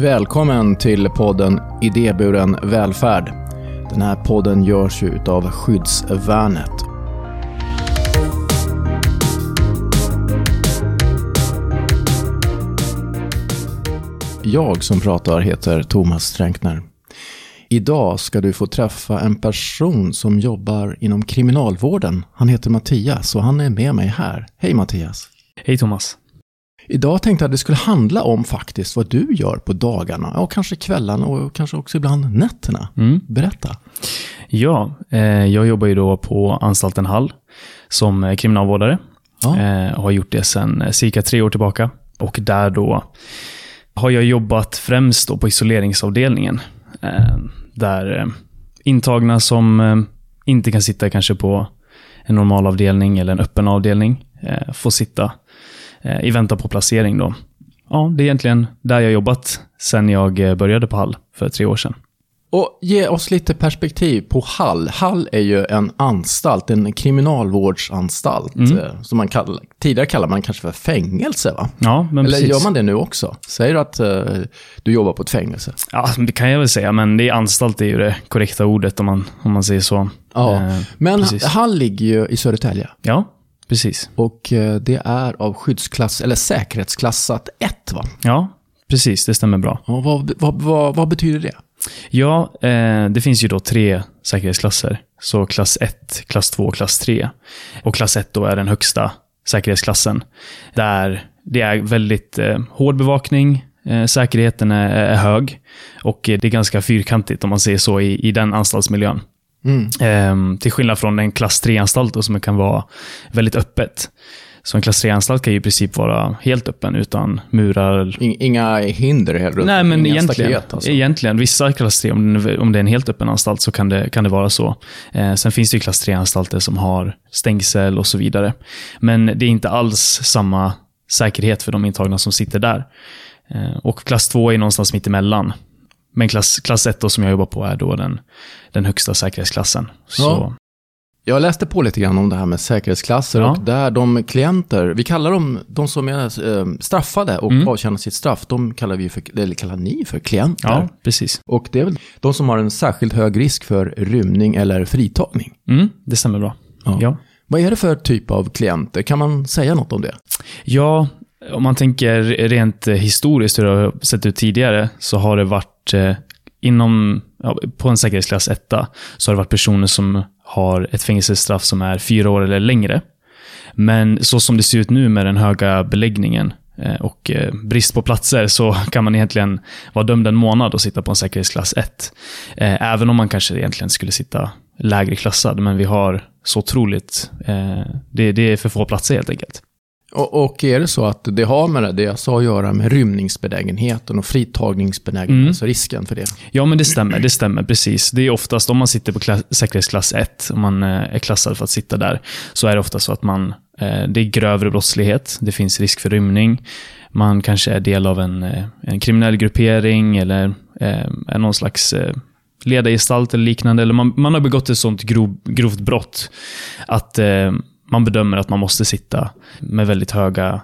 Välkommen till podden Idéburen välfärd. Den här podden görs ju utav Skyddsvärnet. Jag som pratar heter Thomas Stränkner. Idag ska du få träffa en person som jobbar inom kriminalvården. Han heter Mattias och han är med mig här. Hej Mattias! Hej Thomas! Idag tänkte jag att det skulle handla om faktiskt vad du gör på dagarna och kanske kvällarna och kanske också ibland nätterna. Mm. Berätta. Ja, eh, jag jobbar ju då på anstalten Hall som eh, kriminalvårdare. Ja. Eh, har gjort det sedan cirka tre år tillbaka. Och där då har jag jobbat främst då på isoleringsavdelningen. Där intagna som inte kan sitta kanske på en normal avdelning eller en öppen avdelning får sitta i väntan på placering. Då. Ja, det är egentligen där jag jobbat sedan jag eh, började på Hall för tre år sedan. Och ge oss lite perspektiv på Hall. Hall är ju en anstalt, en kriminalvårdsanstalt. Mm. eh, Som man kallar, tidigare kallade man kanske för fängelse va? Ja, men Eller precis. gör man det nu också? Säger du att eh, du jobbar på ett fängelse? Ja, det kan jag väl säga, men det är anstalt är ju det korrekta ordet om man, om man säger så. Ja, Eh, men precis. Hall ligger ju i Södertälje. Ja, precis. Och eh, det är av skyddsklass, eller säkerhetsklassat 1 va? Ja, precis. Det stämmer bra. Och vad, vad, vad, vad betyder det? Ja, eh, det finns ju då tre säkerhetsklasser. Så klass 1, klass 2 och klass 3. Och klass 1 då är den högsta säkerhetsklassen. Där det är väldigt eh, hård bevakning, eh, säkerheten är, är hög och eh, det är ganska fyrkantigt om man säger så i, i den anstaltsmiljön. Mm. Ehm, till skillnad från en klass 3-anstalt då, som kan vara väldigt öppet. Så en klass 3-anstalt kan ju i princip vara helt öppen utan murar. In- Inga hinder runt Nej, men inga egentligen, staket, alltså. egentligen. Vissa klass 3, om det, om det är en helt öppen anstalt, så kan det, kan det vara så. Eh, sen finns det ju klass 3-anstalter som har stängsel och så vidare. Men det är inte alls samma säkerhet för de intagna som sitter där. Eh, och klass 2 är någonstans mitt emellan. Men klass, klass 1 då, som jag jobbar på är då den, den högsta säkerhetsklassen. Så, Ja. Jag läste på lite grann om det här med säkerhetsklasser Ja. och där de klienter, vi kallar dem, de som är eh, straffade och Mm. avtjänar sitt straff, de kallar vi för, eller kallar ni för klienter. ja, precis. Och det är väl de som har en särskilt hög risk för rymning eller fritagning. Mm, det stämmer bra. Ja. Ja. Vad är det för typ av klienter? Kan man säga något om det? Ja, om man tänker rent eh, historiskt hur det har sett ut tidigare så har det varit eh, inom, ja, på en säkerhetsklass 1 så har det varit personer som har ett fängelsestraff som är fyra år eller längre. Men så som det ser ut nu med den höga beläggningen eh, och brist på platser så kan man egentligen vara dömd en månad och sitta på en säkerhetsklass 1. Även om man kanske egentligen skulle sitta lägre klassad, men vi har så otroligt, det är för få platser helt enkelt. Och, och är det så att det har med det jag sa att göra med rymningsbenägenheten och fritagningsbenägenheten, Mm. alltså risken för det? Ja, men det stämmer. Det stämmer precis. Det är oftast om man sitter på klass, säkerhetsklass 1, om man eh, är klassad för att sitta där, så är det ofta så att man, eh, det är grövre brottslighet, det finns risk för rymning, man kanske är del av en, eh, en kriminell gruppering eller är någon slags ledargestalt eller liknande, eller man, man har begått ett sånt grov, grovt brott att man bedömer att man måste sitta med väldigt höga,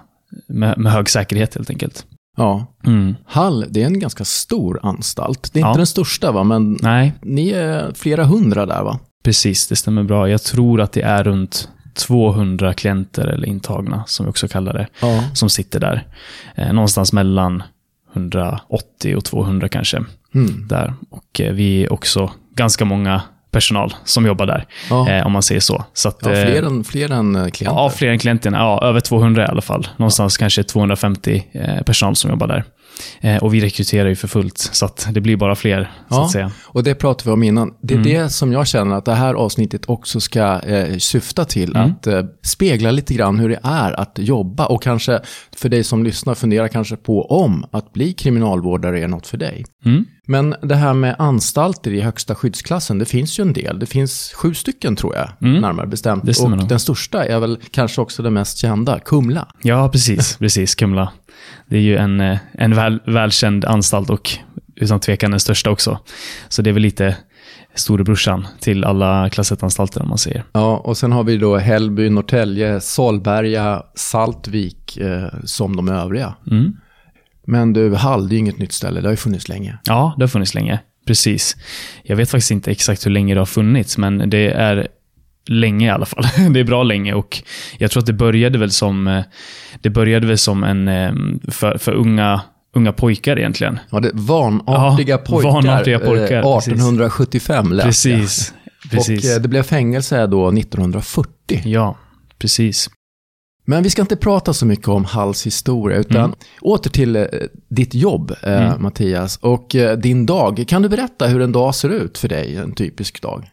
med, med hög säkerhet helt enkelt. Ja. Mm. Hall, det är en ganska stor anstalt. Det är Ja. inte den största va, men Nej, ni är flera hundra där va? Precis, det stämmer bra. Jag tror att det är runt 200 klienter eller intagna, som vi också kallar det, Ja. som sitter där. Eh, någonstans mellan 180 och 200 kanske. Mm. Där. Och eh, vi är också ganska många personal som jobbar där, Ja. eh, om man säger så. så att, ja, eh, fler än, fler än eh, klienter. Ja, fler än klienterna. Ja, över 200 i alla fall. Någonstans kanske 250 eh, personal som jobbar där. Eh, och vi rekryterar ju för fullt, så att det blir bara fler, så Ja. att säga. Och det pratade vi om innan. Det är Mm. det som jag känner att det här avsnittet också ska eh, syfta till. Mm. Att eh, spegla lite grann hur det är att jobba. Och kanske för dig som lyssnar fundera kanske på om att bli kriminalvårdare är något för dig. Mm. Men det här med anstalter i högsta skyddsklassen, det finns ju en del. Det finns sju stycken tror jag, Mm. närmare bestämt. Och nog. den största är väl kanske också den mest kända, Kumla. Ja, precis. precis Kumla. Det är ju en, eh, en väl, välkänd anstalt och utan tvekan den största också. Så det är väl lite storebrorsan till alla klass 1-anstalter om man säger. Ja, och sen har vi då Hällby, Norrtälje, Solberga, Saltvik eh, som de övriga. Mm. Men du, Hall, det är inget nytt ställe. Det har ju funnits länge. Ja, det har funnits länge. Precis. Jag vet faktiskt inte exakt hur länge det har funnits, men det är länge i alla fall. Det är bra länge och jag tror att det började väl som, eh, det började väl som en, eh, för, för unga, unga pojkar egentligen. Ja, det vanartiga Ja, pojkar. vanartiga pojkar, eh, precis. 1875 läste Precis. Precis. Och eh, det blev fängelse då 1940. Ja, precis. Men vi ska inte prata så mycket om Halls historia, utan Mm. åter till ditt jobb, Mm. Mattias, och din dag. Kan du berätta hur en dag ser ut för dig, en typisk dag?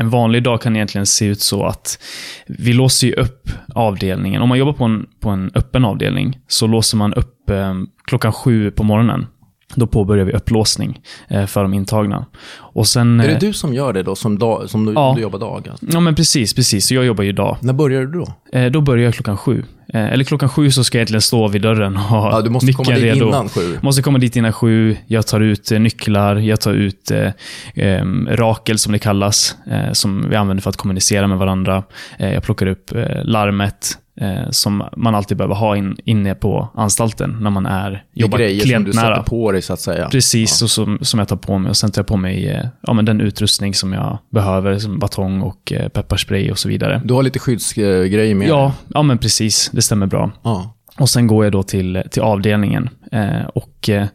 En vanlig dag kan egentligen se ut så att vi låser ju upp avdelningen. Om man jobbar på en, på en öppen avdelning så låser man upp eh, klockan sju på morgonen. Då påbörjar vi upplåsning eh, för de intagna. Och sen... Är det eh, du som gör det då, som, dag, som du, Ja. du jobbar dag? Alltså? Ja, men precis, precis. Så jag jobbar ju dag. När börjar du då? Eh, då börjar jag klockan sju. Eh, eller klockan sju så ska jag egentligen stå vid dörren och ha Ja, du måste komma dit redo. innan sju. Måste komma dit innan sju. Jag tar ut eh, nycklar, jag tar ut eh, em, rakel som det kallas, eh, som vi använder för att kommunicera med varandra. Eh, jag plockar upp eh, larmet eh, som man alltid behöver ha in, inne på anstalten när man är, Det jobbar grejer som du klientnära. sätter på dig så att säga. Precis, och som, som jag tar på mig. Och sen tar jag på mig eh, ja, men den utrustning som jag behöver, som batong och eh, pepparspray och så vidare. Du har lite skyddsgrejer med Ja, dig. ja, men precis. Det stämmer bra. ja. Och sen går jag då till, till avdelningen eh, och eh,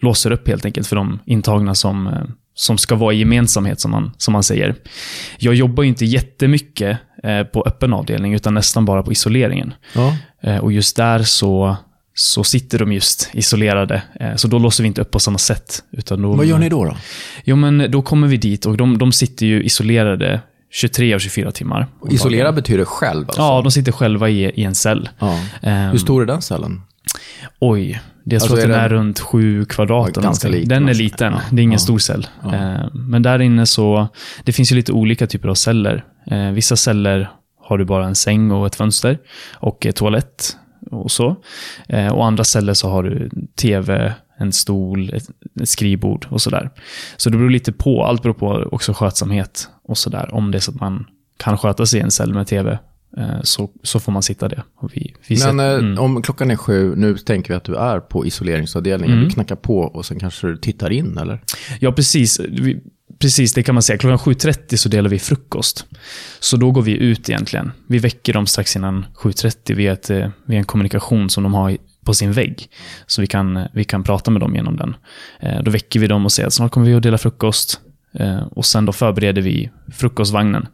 låser upp helt enkelt för de intagna som, eh, som ska vara i gemensamhet, som man, som man säger. Jag jobbar ju inte jättemycket eh, på öppen avdelning, utan nästan bara på isoleringen. ja. Eh, och just där så, så sitter de just isolerade. Eh, så då låser vi inte upp på samma sätt. Utan då, Vad gör ni då? då? Jo, men då kommer vi dit och de, de sitter ju isolerade 23 av 24 timmar. Isolera betyder själv alltså? Ja, de sitter själva i, i en cell. Ja. Ehm, Hur stor är den cellen? Oj, jag Alltså, tror att är den är runt sju kvadrat. Ja, eller ganska liten Den är alltså. liten, Ja, det är ingen ja. stor cell. Ja. Eh, Men där inne så, det finns ju lite olika typer av celler. Eh, Vissa celler har du bara en säng och ett fönster och ett toalett och så. Eh, Och andra celler så har du tv, en stol, ett, ett skrivbord och sådär. Så det beror lite på, allt beror på också skötsamhet och sådär. Om det är så att man kan sköta sig i en cell med tv så, så får man sitta det. Vi, vi Men sätter- eh, mm. om klockan är sju, nu tänker vi att du är på isoleringsavdelningen. Mm. Du knackar på och sen kanske du tittar in, eller? Ja, precis. Vi, precis, det kan man säga. Klockan 7.30 så delar vi frukost. Så då går vi ut egentligen. Vi väcker dem strax innan 7.30 via, ett, eh, via en kommunikation som de har på sin vägg. Så vi kan, vi kan prata med dem genom den. Eh, Då väcker vi dem och säger att snart kommer vi att dela frukost. Eh, Och sen då förbereder vi frukostvagnen.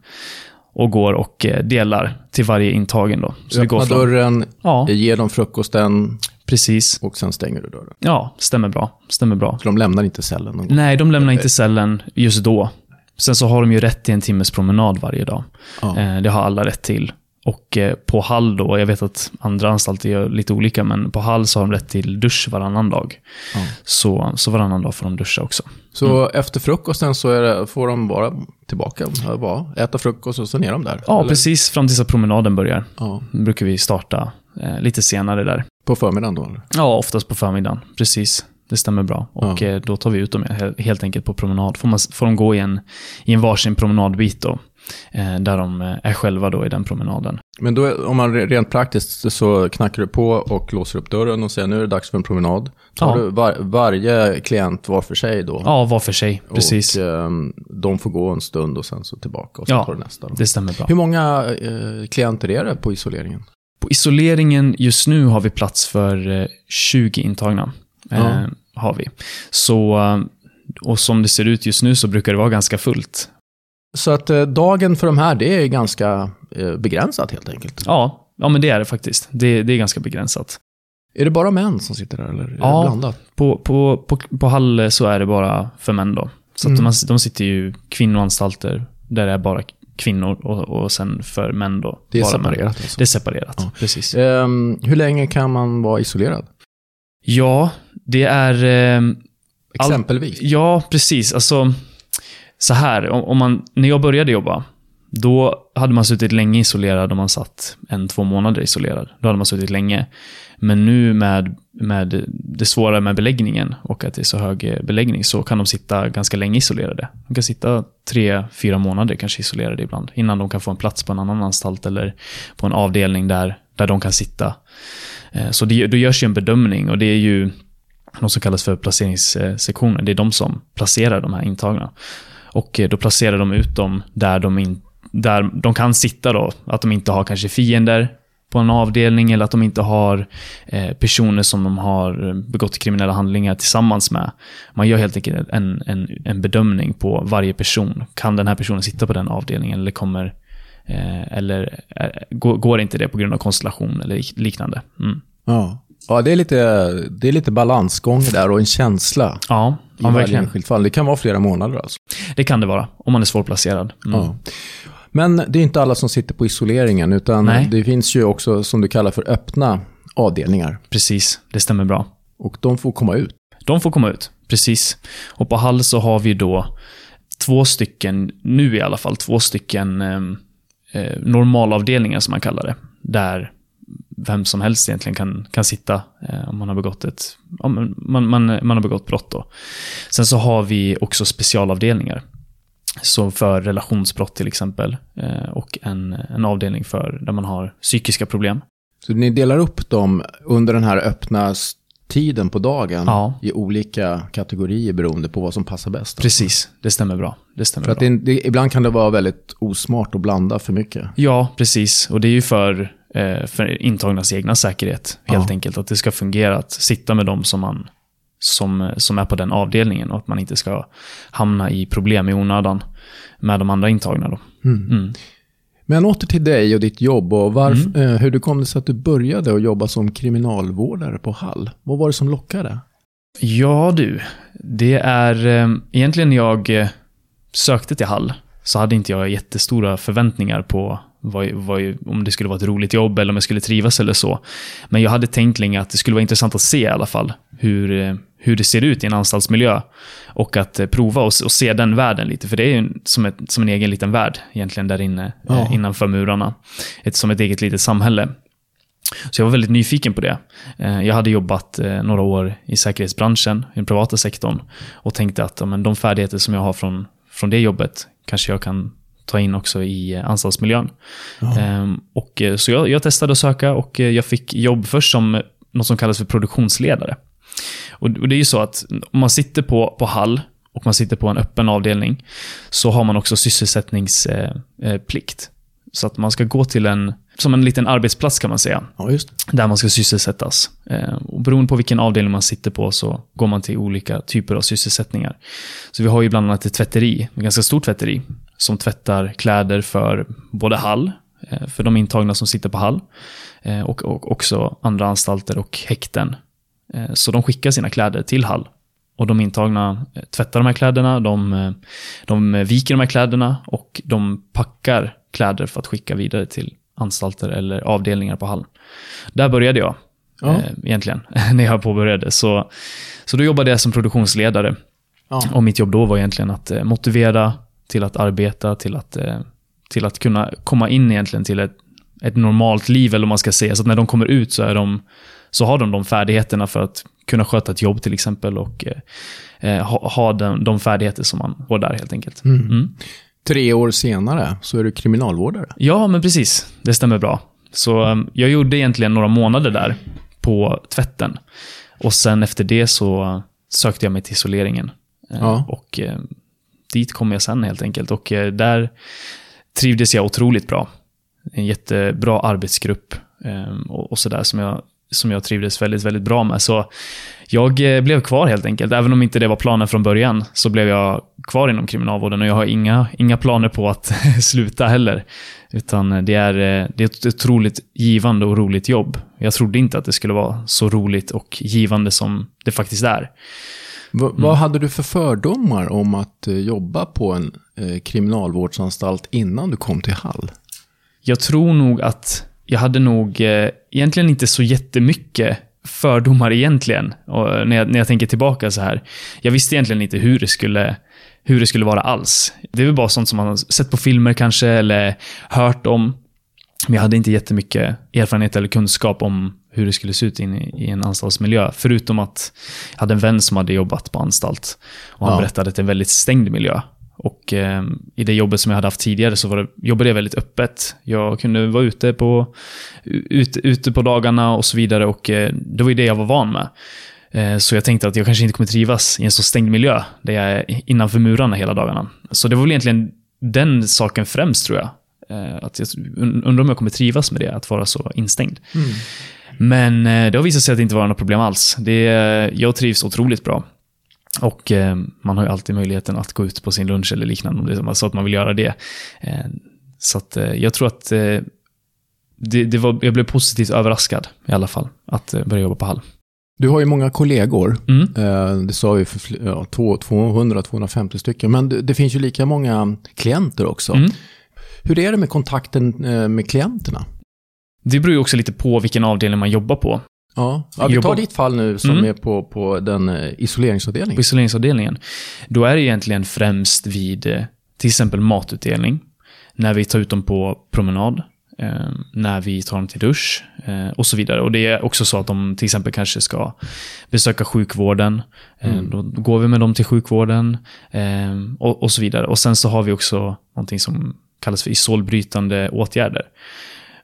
Och går och eh, delar till varje intagen då. Så vi går Öppna från, dörren, Ja, ger dem frukosten precis. och sen stänger du dörren. Ja, stämmer bra. Stämmer bra. Så de lämnar inte cellen någon. Nej, de lämnar inte cellen just då. Sen så har de ju rätt till en timmes promenad varje dag. Ja. Eh, Det har alla rätt till. Och eh, på Hall då, jag vet att andra anstalter gör lite olika, men på Hall så har de rätt till dusch varannan dag. Ja. Så, så varannan dag får de duscha också. Så Mm. efter frukosten så det, får de bara tillbaka, ja, bara äta frukost och sen är de där. Ja, Eller? precis fram tills att promenaden börjar. Ja. Då brukar vi starta eh, lite senare där. På förmiddagen då? Eller? Ja, oftast på förmiddagen. Precis. Det stämmer bra. Och Ja. eh, då tar vi ut dem he- helt enkelt på promenad. Får, man, får de gå i en, i en varsin promenadbit då. Eh, där de eh, är själva då i den promenaden. Men då, om man re- rent praktiskt så knackar du på och låser upp dörren och säger nu är det dags för en promenad. Tar Ja. du var, varje klient var för sig då? Ja, var för sig. Precis. Och ehm, de får gå en stund och sen så tillbaka och sen Ja. tar du nästa. Då. Det stämmer bra. Hur många eh, klienter är det på isoleringen? På isoleringen just nu har vi plats för eh, 20 intagna. Eh, Ja. Har vi. Så, eh, och som det ser ut just nu så brukar det vara ganska fullt. Så att eh, dagen för de här, det är ganska eh, begränsat helt enkelt. Ja, ja men det är det faktiskt. Det, det är ganska begränsat. Är det bara män som sitter där eller är Ja. det blandat? På, på, på, på Hall så är det bara för män då. Så Mm. de, de sitter ju kvinnoanstalter där det är bara kvinnor och, och sen för män då. Det är separerat alltså. Det är separerat, Ja. precis. Ehm, hur länge kan man vara isolerad? Ja, det är... All- Exempelvis. Ja, precis. Alltså, så här, om, man, när jag började jobba, då hade man suttit länge isolerad om man satt en, två månader isolerad. Då hade man suttit länge. Men nu med, med det svåra med beläggningen och att det är så hög beläggning så kan de sitta ganska länge isolerade. De kan sitta tre, fyra månader kanske isolerade ibland innan de kan få en plats på en annan anstalt eller på en avdelning där, där de kan sitta. Eh, så det, då görs ju en bedömning och det är ju de som kallas för placeringssektioner. Det är de som placerar de här intagna. Och eh, då placerar de ut dem där de, in, där de kan sitta. då. Att de inte har kanske fiender på en avdelning eller att de inte har eh, personer som de har eh, begått kriminella handlingar tillsammans med. Man gör helt enkelt en, en, en bedömning på varje person. Kan den här personen sitta på den avdelningen eller kommer eh, eller eh, går, går inte det på grund av konstellation eller liknande? Mm. Ja. Ja, det är lite, det är lite balansgång där och en känsla. Ja, i varje enskilt fall. Det kan vara flera månader alltså. Det kan det vara, om man är svårplacerad. Mm. Ja. Men det är inte alla som sitter på isoleringen, utan Nej. det finns ju också, som du kallar för, öppna avdelningar. Precis, det stämmer bra. Och de får komma ut? De får komma ut, precis. Och på Hall så har vi då två stycken, nu i alla fall, två stycken ehm, eh, normalavdelningar som man kallar det. Där vem som helst egentligen kan, kan sitta eh, om man har begått ett man, man, man har begått brott. Då. Sen så har vi också specialavdelningar. Så för relationsbrott till exempel. Eh, och en, en avdelning för där man har psykiska problem. Så ni delar upp dem under den här öppna tiden på dagen ja. i olika kategorier beroende på vad som passar bäst. Precis, det stämmer bra. Det stämmer för att. Det, det, ibland kan det vara väldigt osmart att blanda för mycket. Ja, precis. Och det är ju för, för intagnas egna säkerhet, helt ja. enkelt. Att det ska fungera att sitta med dem som man som, som är på den avdelningen och att man inte ska hamna i problem i onödan med de andra intagna. Då. Mm. Mm. Men åter till dig och ditt jobb och varf, mm. eh, hur det kom det sig att du började att jobba som kriminalvårdare på Hall. Vad var det som lockade? Ja du, det är eh, egentligen jag eh, sökte till Hall så hade inte jag jättestora förväntningar på vad, vad, om det skulle vara ett roligt jobb eller om jag skulle trivas eller så. Men jag hade tänkt länge att det skulle vara intressant att se i alla fall hur, eh, hur det ser ut i en anstaltsmiljö. Och att eh, prova och, och se den världen lite, för det är ju som, ett, som en egen liten värld egentligen där inne, eh, ja. innanför murarna. Ett, som ett eget litet samhälle. Så jag var väldigt nyfiken på det. Jag hade jobbat några år i säkerhetsbranschen, i den privata sektorn, och tänkte att men, de färdigheter som jag har från, från det jobbet kanske jag kan ta in också i anstaltsmiljön. Ja. Ehm, och, så jag, jag, testade att söka och jag fick jobb först som något som kallas för produktionsledare. Och, det är ju så att om man sitter på, på Hall och man sitter på en öppen avdelning så har man också sysselsättningsplikt. Så att man ska gå till en, som en liten arbetsplats kan man säga. Ja, där man ska sysselsättas. Eh, och beroende på vilken avdelning man sitter på så går man till olika typer av sysselsättningar. Så vi har ju bland annat ett tvätteri, ett ganska stort tvätteri, som tvättar kläder för både Hall, eh, för de intagna som sitter på Hall, eh, och, och också andra anstalter och häkten Eh, så de skickar sina kläder till Hall. Och de intagna tvättar de här kläderna, de, de viker de här kläderna och de packar kläder för att skicka vidare till anstalter eller avdelningar på Hall. Där började jag, ja. egentligen, när jag påbörjade. Så, så då jobbade jag som produktionsledare. Ja. Och mitt jobb då var egentligen att motivera till att arbeta, till att, till att kunna komma in egentligen till ett, ett normalt liv, eller vad man ska säga. Så att när de kommer ut så är de så har de de färdigheterna för att kunna sköta ett jobb till exempel och eh, eh ha, ha den, de färdigheter som man får där helt enkelt. Mm. Mm. Tre år senare så är du kriminalvårdare. Ja, men precis. Det stämmer bra. Så um, jag gjorde egentligen några månader där på tvätten. Och sen efter det så sökte jag mig till isoleringen. Eh, ja. Och eh, dit kom jag sen helt enkelt. Och eh, där trivdes jag otroligt bra. En jättebra arbetsgrupp ehm, och, sådär som jag som jag trivdes väldigt, väldigt bra med. Så jag eh, blev kvar helt enkelt. Även om inte det var planen från början, så blev jag kvar inom kriminalvården och jag har inga, inga planer på att sluta heller. Utan eh, det är, det är ett otroligt givande och roligt jobb. Jag trodde inte att det skulle vara så roligt och givande som det faktiskt är. V mm. Vad hade du för fördomar om att eh, jobba på en kriminalvårdsanstalt innan du kom till Hall? Jag tror nog att jag hade nog eh, egentligen inte så jättemycket fördomar egentligen. Och när, jag, när jag tänker tillbaka så här. Jag visste egentligen inte hur det skulle hur det skulle vara alls. Det är väl bara sånt som man har sett på filmer kanske, eller hört om. Men jag hade inte jättemycket erfarenhet eller kunskap om hur det skulle se ut in i, en anstaltsmiljö. Förutom att jag hade en vän som hade jobbat på anstalt. Och han ja. berättade att det är en väldigt stängd miljö. Och eh, i det jobbet som jag hade haft tidigare så var det, jobbade jag väldigt öppet. Jag kunde vara ute på, ut, ute på dagarna och så vidare och eh, det var ju det jag var van med. Eh, Så jag tänkte att jag kanske inte kommer trivas i en så stängd miljö, där jag är innanför murarna hela dagarna. Så det var väl egentligen den saken främst, tror jag. Eh, Att jag und- undrar om jag kommer trivas med det, att vara så instängd. Men eh, det har visat sig att det inte var något problem alls. Det, jag trivs otroligt bra. Och eh, man har ju alltid möjligheten att gå ut på sin lunch eller liknande om det är så att man vill göra det. Eh, så att eh, jag tror att eh, det, det var, jag blev positivt överraskad i alla fall att eh, börja jobba på Hall. Du har ju många kollegor. Mm. Eh, Det sa vi för ja, två- 200-250 stycken. Men det, det finns ju lika många klienter också. Mm. Hur är det med kontakten eh, med klienterna? Det beror ju också lite på vilken avdelning man jobbar på. Ja, ja vi tar ditt fall nu som Mm. är på, på den eh, På isoleringsavdelningen. isoleringsavdelningen. Då är det egentligen främst vid eh, till exempel matutdelning. När vi tar ut dem på promenad. Eh, när vi tar dem till dusch. Och så vidare. Och det är också så att de till exempel kanske ska besöka sjukvården. Mm. Då går vi med dem till sjukvården. Och, och så vidare. Och sen så har vi också någonting som kallas för isolbrytande åtgärder.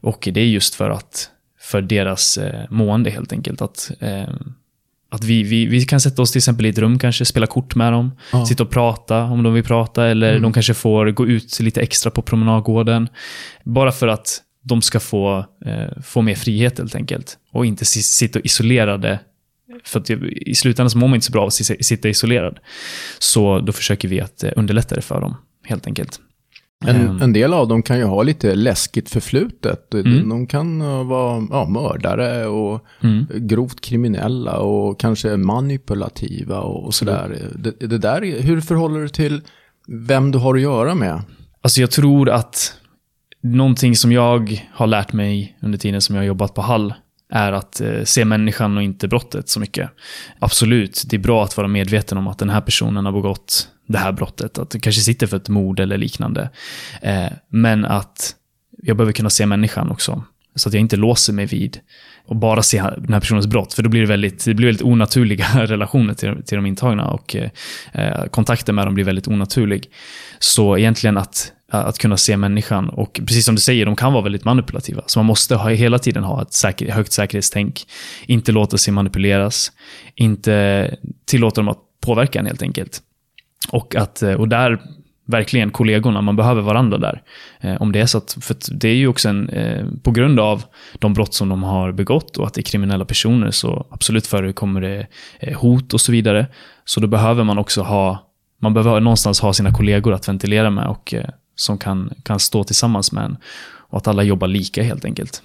Och det är just för att för deras eh, mående helt enkelt. Att, eh, att vi, vi, vi kan sätta oss till exempel i ett rum kanske, spela kort med dem, Ja. sitta och prata om de vill prata, eller Mm. de kanske får gå ut lite extra på promenadgården. Bara för att de ska få, eh, få mer frihet helt enkelt. Och inte si- sitta isolerade. För att i slutändan så mår man inte så bra av att si- sitta isolerad. Så då försöker vi att eh, underlätta det för dem, helt enkelt. En, Ehm. en del av dem kan ju ha lite läskigt förflutet. De- Mm. De kan eh, vara ja, mördare och Mm. grovt kriminella och kanske manipulativa och sådär. Det, det där, är- hur förhåller du till vem du har att göra med? Alltså jag tror att någonting som jag har lärt mig under tiden som jag har jobbat på Hall är att eh, se människan och inte brottet så mycket. Absolut, det är bra att vara medveten om att den här personen har begått det här brottet. Att du kanske sitter för ett mord eller liknande. Eh, men att jag behöver kunna se människan också. Så att jag inte låser mig vid och bara se den här personens brott. För då blir det väldigt, det blir väldigt onaturliga relationer till, till de intagna och eh, kontakten med dem blir väldigt onaturlig. Så egentligen att, att kunna se människan och precis som du säger, de kan vara väldigt manipulativa. Så man måste ha, hela tiden ha ett säker, högt säkerhetstänk. Inte låta sig manipuleras. Inte tillåta dem att påverka en helt enkelt. Och, att, eh, och där, verkligen kollegorna, man behöver varandra där. Eh, om det är så att, för att det är ju också en, eh, på grund av de brott som de har begått och att det är kriminella personer så absolut förekommer det eh, hot och så vidare. Så då behöver man också ha, man behöver någonstans ha sina kollegor att ventilera med och som kan, kan stå tillsammans med en. Och att alla jobbar lika helt enkelt.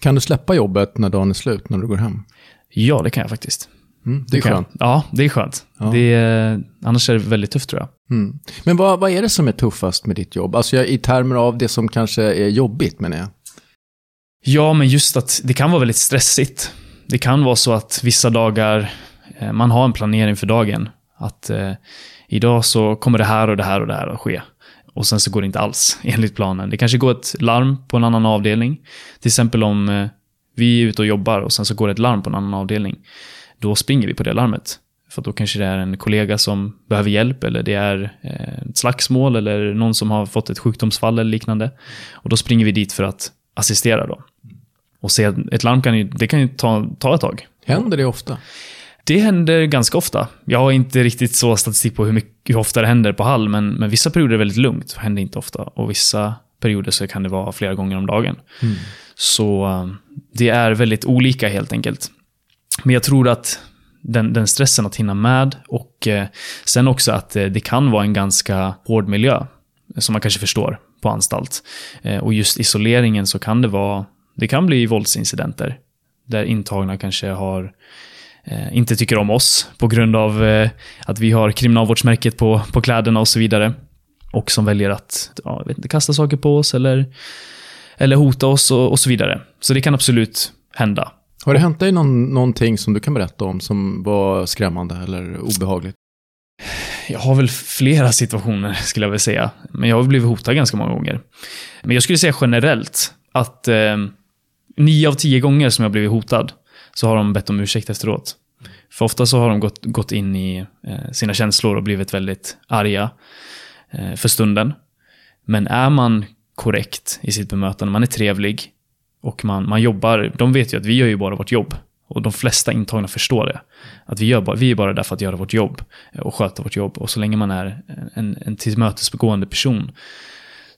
Kan du släppa jobbet när dagen är slut, när du går hem? Ja, det kan jag faktiskt. Mm, det är jag. skönt. Ja, det är skönt. Ja. Det är, annars är det väldigt tufft tror jag. Mm. Men vad, vad är det som är tuffast med ditt jobb? Alltså jag, i termer av det som kanske är jobbigt menar jag. Ja, men just att det kan vara väldigt stressigt. Det kan vara så att vissa dagar, eh, man har en planering för dagen. Att eh, idag så kommer det här och det här och det här att ske. Och sen så går det inte alls enligt planen. Det kanske går ett larm på en annan avdelning. Till exempel om eh, vi är ute och jobbar och sen så går det ett larm på en annan avdelning. Då springer vi på det larmet. För då kanske det är en kollega som behöver hjälp eller det är eh, ett slagsmål eller någon som har fått ett sjukdomsfall eller liknande. Och då springer vi dit för att assistera då. Och se, ett larm kan ju, det kan ju ta, ta ett tag. Händer det ofta? Det händer ganska ofta. Jag har inte riktigt så statistik på hur, mycket, hur ofta det händer på Hall, men, men vissa perioder är väldigt lugnt. Det händer inte ofta. Och vissa perioder så kan det vara flera gånger om dagen. Mm. Så eh, det är väldigt olika helt enkelt. Men jag tror att den, den stressen att hinna med och eh, sen också att eh, det kan vara en ganska hård miljö. Som man kanske förstår på anstalt. Eh, och just isoleringen så kan det vara, det kan bli våldsincidenter. Där intagna kanske har eh, inte tycker om oss på grund av eh, att vi har kriminalvårdsmärket på, på kläderna och så vidare. Och som väljer att ja, vet inte, kasta saker på oss eller, eller hota oss och, och så vidare. Så det kan absolut hända. Har det hänt dig någon, någonting som du kan berätta om som var skrämmande eller obehagligt? Jag har väl flera situationer skulle jag vilja säga. Men jag har blivit hotad ganska många gånger. Men jag skulle säga generellt att eh, nio av tio gånger som jag blivit hotad så har de bett om ursäkt efteråt. För ofta så har de gått, gått in i eh, sina känslor och blivit väldigt arga eh, för stunden. Men är man korrekt i sitt bemötande, man är trevlig och man, man jobbar, de vet ju att vi gör ju bara vårt jobb. Och de flesta intagna förstår det. Att vi, gör bara, vi är bara där för att göra vårt jobb eh, och sköta vårt jobb. Och så länge man är en, en tillmötesgående person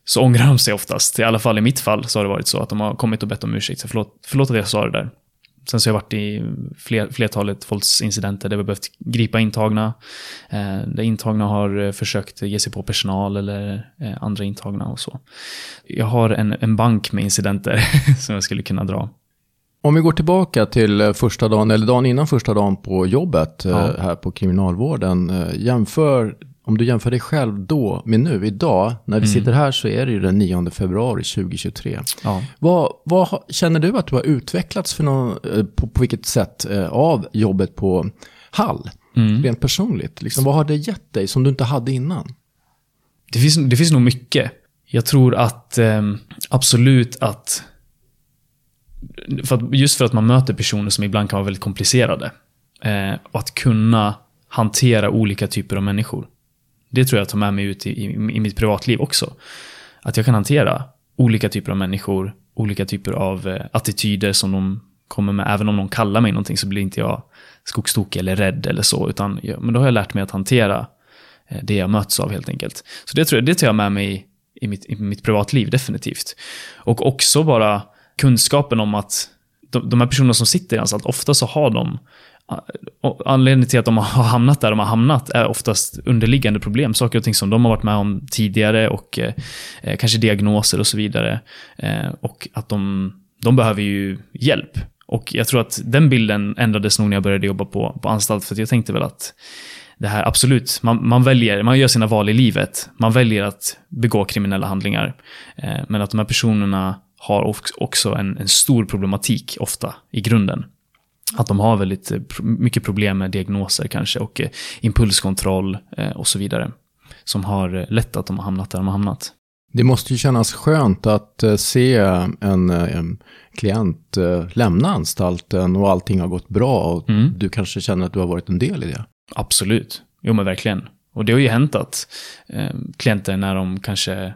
så ångrar de sig oftast. I alla fall i mitt fall så har det varit så att de har kommit och bett om ursäkt. förlåt, förlåt att jag sa det där. Sen så har jag varit i fler, flertalet våldsincidenter där vi behövt gripa intagna. Eh, där intagna har eh, försökt ge sig på personal eller eh, andra intagna och så. Jag har en, en bank med incidenter som jag skulle kunna dra. Om vi går tillbaka till eh, första dagen, eller dagen innan första dagen på jobbet ja. här på kriminalvården. Jämför om du jämför dig själv då med nu, idag, när vi mm. sitter här så är det ju den 9 februari 2023. Ja. Vad, vad känner du att du har utvecklats för någon, eh, på, på vilket sätt eh, av jobbet på Hall? Mm. Rent personligt, liksom, vad har det gett dig som du inte hade innan? Det finns, det finns nog mycket. Jag tror att eh, absolut att, för att, just för att man möter personer som ibland kan vara väldigt komplicerade. Eh, och att kunna hantera olika typer av människor. Det tror jag tar med mig ut i, i, i mitt privatliv också. Att jag kan hantera olika typer av människor, olika typer av eh, attityder som de kommer med. Även om de kallar mig någonting så blir inte jag skogstokig eller rädd eller så. Utan ja, men då har jag lärt mig att hantera eh, det jag möts av helt enkelt. Så det, tror jag, det tar jag med mig i mitt, i mitt privatliv, definitivt. Och också bara kunskapen om att de, de här personerna som sitter i anstalt, ofta så har de Anledningen till att de har hamnat där de har hamnat är oftast underliggande problem. Saker och ting som de har varit med om tidigare och eh, eh, kanske diagnoser och så vidare. Eh, och att de, de behöver ju hjälp. Och jag tror att den bilden ändrades nog när jag började jobba på, på anstalt. För jag tänkte väl att det här, absolut, man, man, väljer, man gör sina val i livet. Man väljer att begå kriminella handlingar. Eh, men att de här personerna har också en, en stor problematik ofta i grunden att de har väldigt eh, mycket problem med diagnoser kanske och eh, impulskontroll eh, och så vidare. Som har lett att de har hamnat där de har hamnat. Det måste ju kännas skönt att se en, en klient lämna anstalten och allting har gått bra och mm. du kanske känner att du har varit en del i det. Absolut, jo men verkligen. Och det har ju hänt att eh, klienter när de kanske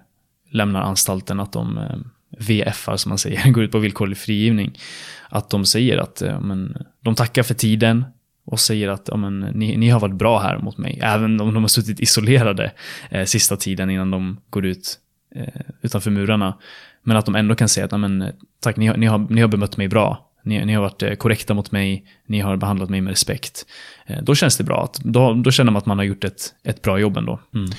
lämnar anstalten att de eh, VFar som man säger, går ut på villkorlig frigivning att de säger att men, de tackar för tiden och säger att men, ni, ni har varit bra här mot mig. Även om de har suttit isolerade eh, sista tiden innan de går ut eh, utanför murarna. Men att de ändå kan säga att men, tack, ni har, ni, har, ni har bemött mig bra. Ni, ni har varit eh, korrekta mot mig, ni har behandlat mig med respekt. Eh, då känns det bra. Att, då, då känner man att man har gjort ett, ett bra jobb ändå. Mm.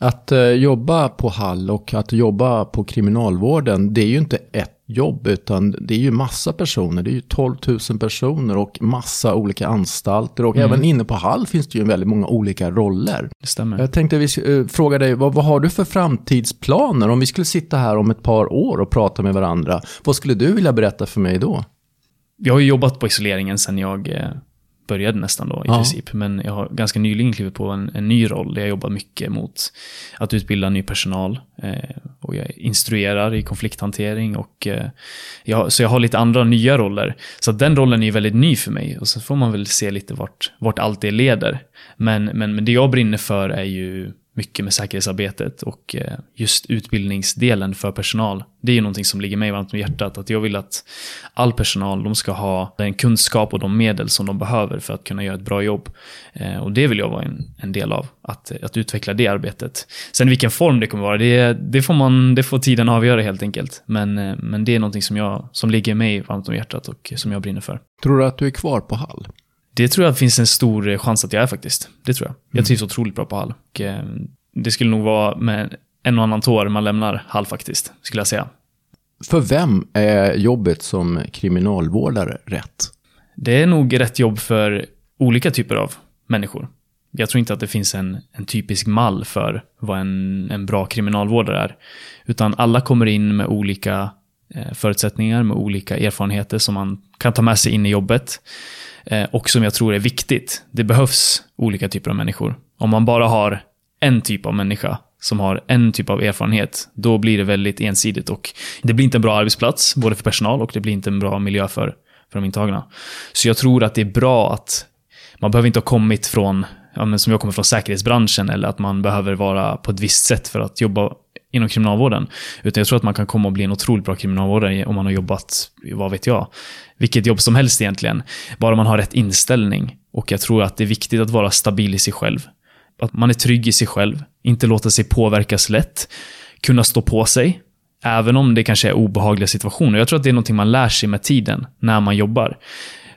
Att eh, jobba på Hall och att jobba på kriminalvården, det är ju inte ett jobb, utan det är ju massa personer. Det är ju 12 000 personer och massa olika anstalter. Och mm. även inne på Hall finns det ju väldigt många olika roller. Det stämmer. Jag tänkte vi uh, fråga dig, vad, vad, har du för framtidsplaner? Om vi skulle sitta här om ett par år och prata med varandra, vad skulle du vilja berätta för mig då? Jag har ju jobbat på isoleringen sedan jag eh, började nästan då i ja. princip. Men jag har ganska nyligen klivit på en, en, ny roll där jag jobbar mycket mot att utbilda ny personal. Eh, och jag instruerar i konflikthantering och eh, jag, så jag har lite andra nya roller. Så den rollen är väldigt ny för mig och så får man väl se lite vart, vart allt det leder. Men, men, men det jag brinner för är ju mycket med säkerhetsarbetet och eh, just utbildningsdelen för personal. Det är ju någonting som ligger mig varmt om hjärtat. Att jag vill att all personal de ska ha den kunskap och de medel som de behöver för att kunna göra ett bra jobb. Eh, och det vill jag vara en, en del av, att, att utveckla det arbetet. Sen vilken form det kommer vara, det, det, får, man, det får tiden avgöra helt enkelt. Men, eh, men det är någonting som, jag, som ligger mig varmt om hjärtat och som jag brinner för. Tror du att du är kvar på Hall? Det tror jag finns en stor chans att jag är faktiskt. Det tror jag. Jag mm. trivs otroligt bra på Hall. Och, eh, det skulle nog vara med en och annan tår man lämnar Hall faktiskt, skulle jag säga. För vem är jobbet som kriminalvårdare rätt? Det är nog rätt jobb för olika typer av människor. Jag tror inte att det finns en, en typisk mall för vad en, en bra kriminalvårdare är. Utan alla kommer in med olika eh, förutsättningar, med olika erfarenheter som man kan ta med sig in i jobbet. Eh, och som jag tror är viktigt. Det behövs olika typer av människor. Om man bara har en typ av människa som har en typ av erfarenhet, då blir det väldigt ensidigt och det blir inte en bra arbetsplats, både för personal och det blir inte en bra miljö för, för de intagna. Så jag tror att det är bra att man behöver inte ha kommit från, ja, men som jag kommer från säkerhetsbranschen, eller att man behöver vara på ett visst sätt för att jobba inom kriminalvården. Utan jag tror att man kan komma och bli en otroligt bra kriminalvårdare om man har jobbat, vad vet jag, vilket jobb som helst egentligen. Bara man har rätt inställning. Och jag tror att det är viktigt att vara stabil i sig själv. Att man är trygg i sig själv, inte låta sig påverkas lätt, kunna stå på sig, även om det kanske är obehagliga situationer. Jag tror att det är någonting man lär sig med tiden, när man jobbar.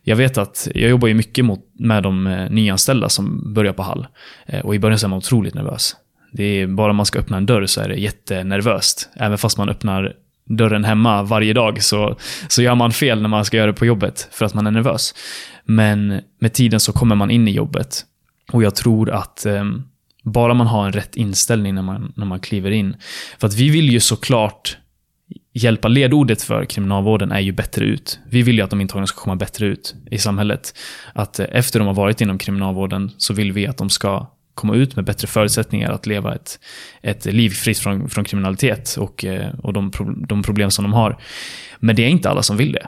Jag vet att jag jobbar ju mycket mot, med de eh, nyanställda som börjar på Hall. Eh, och i början så är man otroligt nervös. Det är, bara man ska öppna en dörr så är det jättenervöst. Även fast man öppnar dörren hemma varje dag så, så gör man fel när man ska göra det på jobbet för att man är nervös. Men med tiden så kommer man in i jobbet. Och jag tror att eh, bara man har en rätt inställning när man, när man kliver in. För att vi vill ju såklart hjälpa. Ledordet för kriminalvården är ju bättre ut. Vi vill ju att de intagna ska komma bättre ut i samhället. Att eh, efter de har varit inom kriminalvården så vill vi att de ska komma ut med bättre förutsättningar att leva ett, ett liv fritt från, från kriminalitet och, eh, och de, de problem som de har. Men det är inte alla som vill det.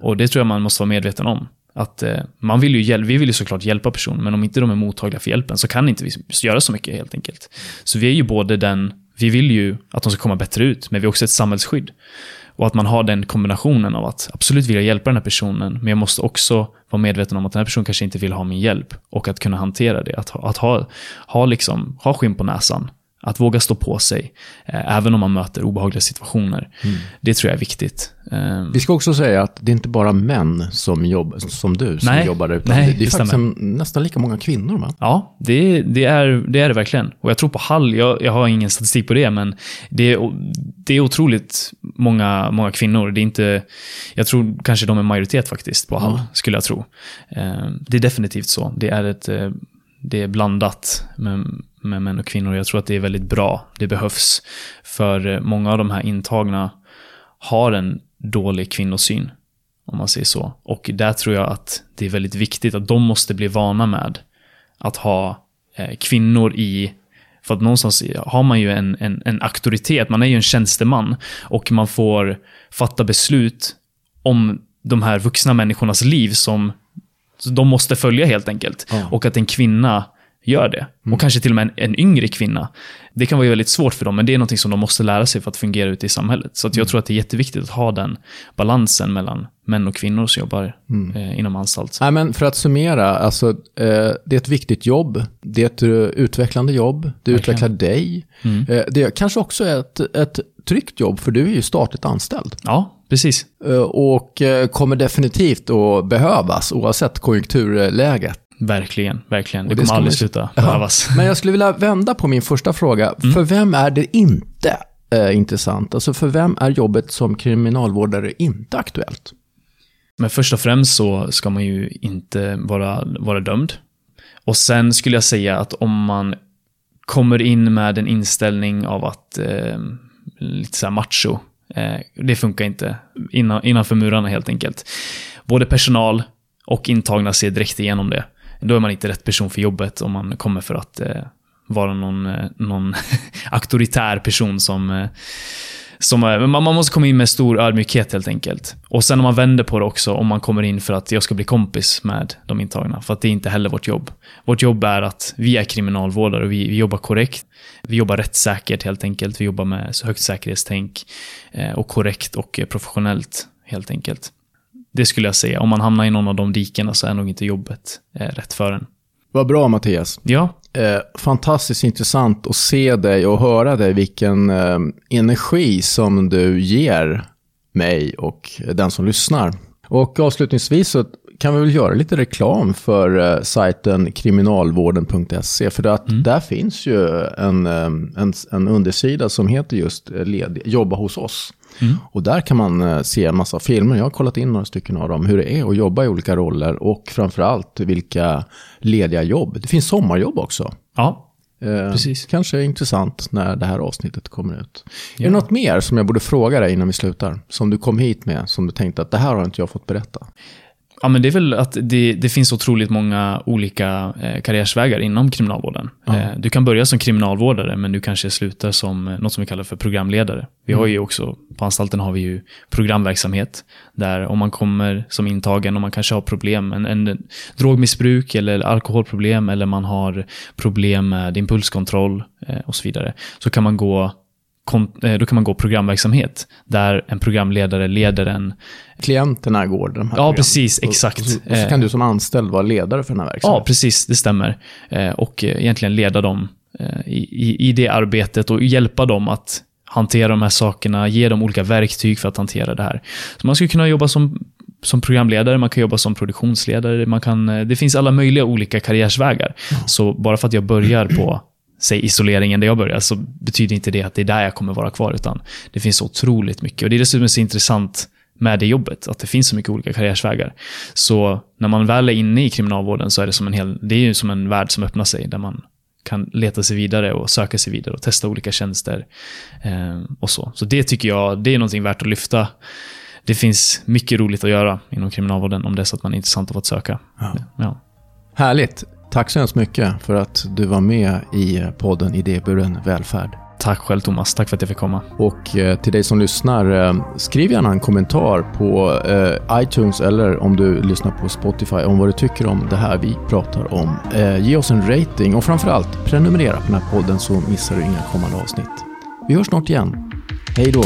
Och det tror jag man måste vara medveten om. Att eh, man vill ju vi vill ju såklart hjälpa personer, men om inte de är mottagliga för hjälpen så kan inte vi göra så mycket helt enkelt. Så vi är ju både den, vi vill ju att de ska komma bättre ut, men vi är också ett samhällsskydd. Och att man har den kombinationen av att absolut vilja hjälpa den här personen, men jag måste också vara medveten om att den här personen kanske inte vill ha min hjälp. Och att kunna hantera det. Att, att ha, ha, liksom, ha skinn på näsan. Att våga stå på sig, eh, även om man möter obehagliga situationer. Mm. Det tror jag är viktigt. Eh, Vi ska också säga att det är inte bara män som, jobb, som du som nej, jobbar där, utan nej, det, det är faktiskt en, nästan lika många kvinnor. Va? Ja, det, det, är, det är det verkligen. Och jag tror på Hall, jag, jag har ingen statistik på det, men det är, det är otroligt många, många kvinnor. Det är inte, jag tror kanske de är majoritet faktiskt på Hall, ja. skulle jag tro. Eh, det är definitivt så. Det är ett eh, det är blandat med, med män och kvinnor. Jag tror att det är väldigt bra. Det behövs. För eh, många av de här intagna har en dålig kvinnosyn. Om man säger så. Och där tror jag att det är väldigt viktigt att de måste bli vana med att ha eh, kvinnor i för att någonstans har man ju en, en, en auktoritet, man är ju en tjänsteman och man får fatta beslut om de här vuxna människornas liv som de måste följa helt enkelt. Ja. Och att en kvinna gör det. Mm. Och kanske till och med en, en, yngre kvinna. Det kan vara väldigt svårt för dem, men det är något som de måste lära sig för att fungera ute i samhället. Så jag mm. tror att det är jätteviktigt att ha den balansen mellan män och kvinnor som jobbar mm. eh, inom anstalt. Nej, men för att summera, alltså, eh, det är ett viktigt jobb. Det är ett uh, utvecklande jobb. Det utvecklar dig. Mm. Eh, det kanske också är ett, ett tryggt jobb, för du är ju statligt anställd. Ja, precis. Eh, och eh, kommer definitivt att behövas oavsett konjunkturläget. Verkligen, verkligen. Det, det kommer aldrig sluta behövas. Men jag skulle vilja vända på min första fråga. Mm. För vem är det inte eh, intressant? Alltså för vem är jobbet som kriminalvårdare inte aktuellt? Men först och främst så ska man ju inte vara, vara dömd. Och sen skulle jag säga att om man kommer in med en inställning av att eh, lite så macho, eh, Eh, det funkar inte innan, innanför murarna helt enkelt. Både personal och intagna ser direkt igenom det då är man inte rätt person för jobbet om man kommer för att eh, vara någon, eh, någon auktoritär person som eh, som, eh, man, man måste komma in med stor ödmjukhet helt enkelt. Och sen om man vänder på det också, om man kommer in för att jag ska bli kompis med de intagna. För att det är inte heller vårt jobb. Vårt jobb är att vi är kriminalvårdare och vi, vi jobbar korrekt. Vi jobbar rättssäkert helt enkelt. Vi jobbar med så högt säkerhetstänk eh, och korrekt och professionellt helt enkelt. Det skulle jag säga. Om man hamnar i någon av de dikena så är nog inte jobbet eh, rätt för en. Vad bra Mattias. Ja. Eh, fantastiskt intressant att se dig och höra dig, vilken eh, energi som du ger mig och den som lyssnar. Och avslutningsvis så kan vi väl göra lite reklam för uh, sajten kriminalvården.se. För att mm. där finns ju en, en, en undersida som heter just led, jobba hos oss. Mm. Och där kan man uh, se en massa filmer. Jag har kollat in några stycken av dem. Hur det är att jobba i olika roller och framförallt vilka lediga jobb. Det finns sommarjobb också. Ja, Eh, Precis. Kanske är intressant när det här avsnittet kommer ut. Ja. Är det något mer som jag borde fråga dig innan vi slutar? Som du kom hit med, som du tänkte att det här har inte jag fått berätta? Ja, men det är väl att det, det finns otroligt många olika eh, karriärsvägar inom kriminalvården. Ja. Eh, du kan börja som kriminalvårdare, men du kanske slutar som eh, något som vi kallar för programledare. Vi mm. har ju också, på anstalten har vi ju programverksamhet, där om man kommer som intagen och man kanske har problem, en, en drogmissbruk eller alkoholproblem, eller man har problem med impulskontroll eh, och så vidare, så kan man gå då kan man gå programverksamhet, där en programledare leder en... Klienterna går de här Ja, programmen. precis, Och- exakt. Och så, och så kan du som anställd vara ledare för den här Ja, verksamheten. precis, det stämmer. Eh, Och eh, egentligen leda dem eh, i, i, i det arbetet och hjälpa dem att hantera de här sakerna, ge dem olika verktyg för att hantera det här. Så man skulle kunna jobba som, som programledare, man kan jobba som produktionsledare, man kan, eh, det finns alla möjliga olika karriärsvägar. Så bara för att jag börjar på säg isoleringen där jag börjar, så betyder inte det att det är där jag kommer vara kvar, utan det finns så otroligt mycket. Och det är dessutom så intressant med det jobbet, att det finns så mycket olika karriärsvägar. Så när man väl är inne i kriminalvården så är det som en hel, det är ju som en värld som öppnar sig, där man kan leta sig vidare och söka sig vidare och testa olika tjänster eh, och så. Så det tycker jag, det är någonting värt att lyfta. Det finns mycket roligt att göra inom kriminalvården om det är så att man är intressant av att söka. Ja. Ja. Härligt. Tack så hemskt mycket för att du var med i podden Idéburen välfärd. Tack själv Thomas, tack för att jag fick komma. Och eh, till dig som lyssnar, eh, skriv gärna en kommentar på eh, iTunes eller om du lyssnar på Spotify om vad du tycker om det här vi pratar om. Ge oss en rating och framförallt prenumerera på den här podden så missar du inga kommande avsnitt. Vi hörs snart igen. Hej då!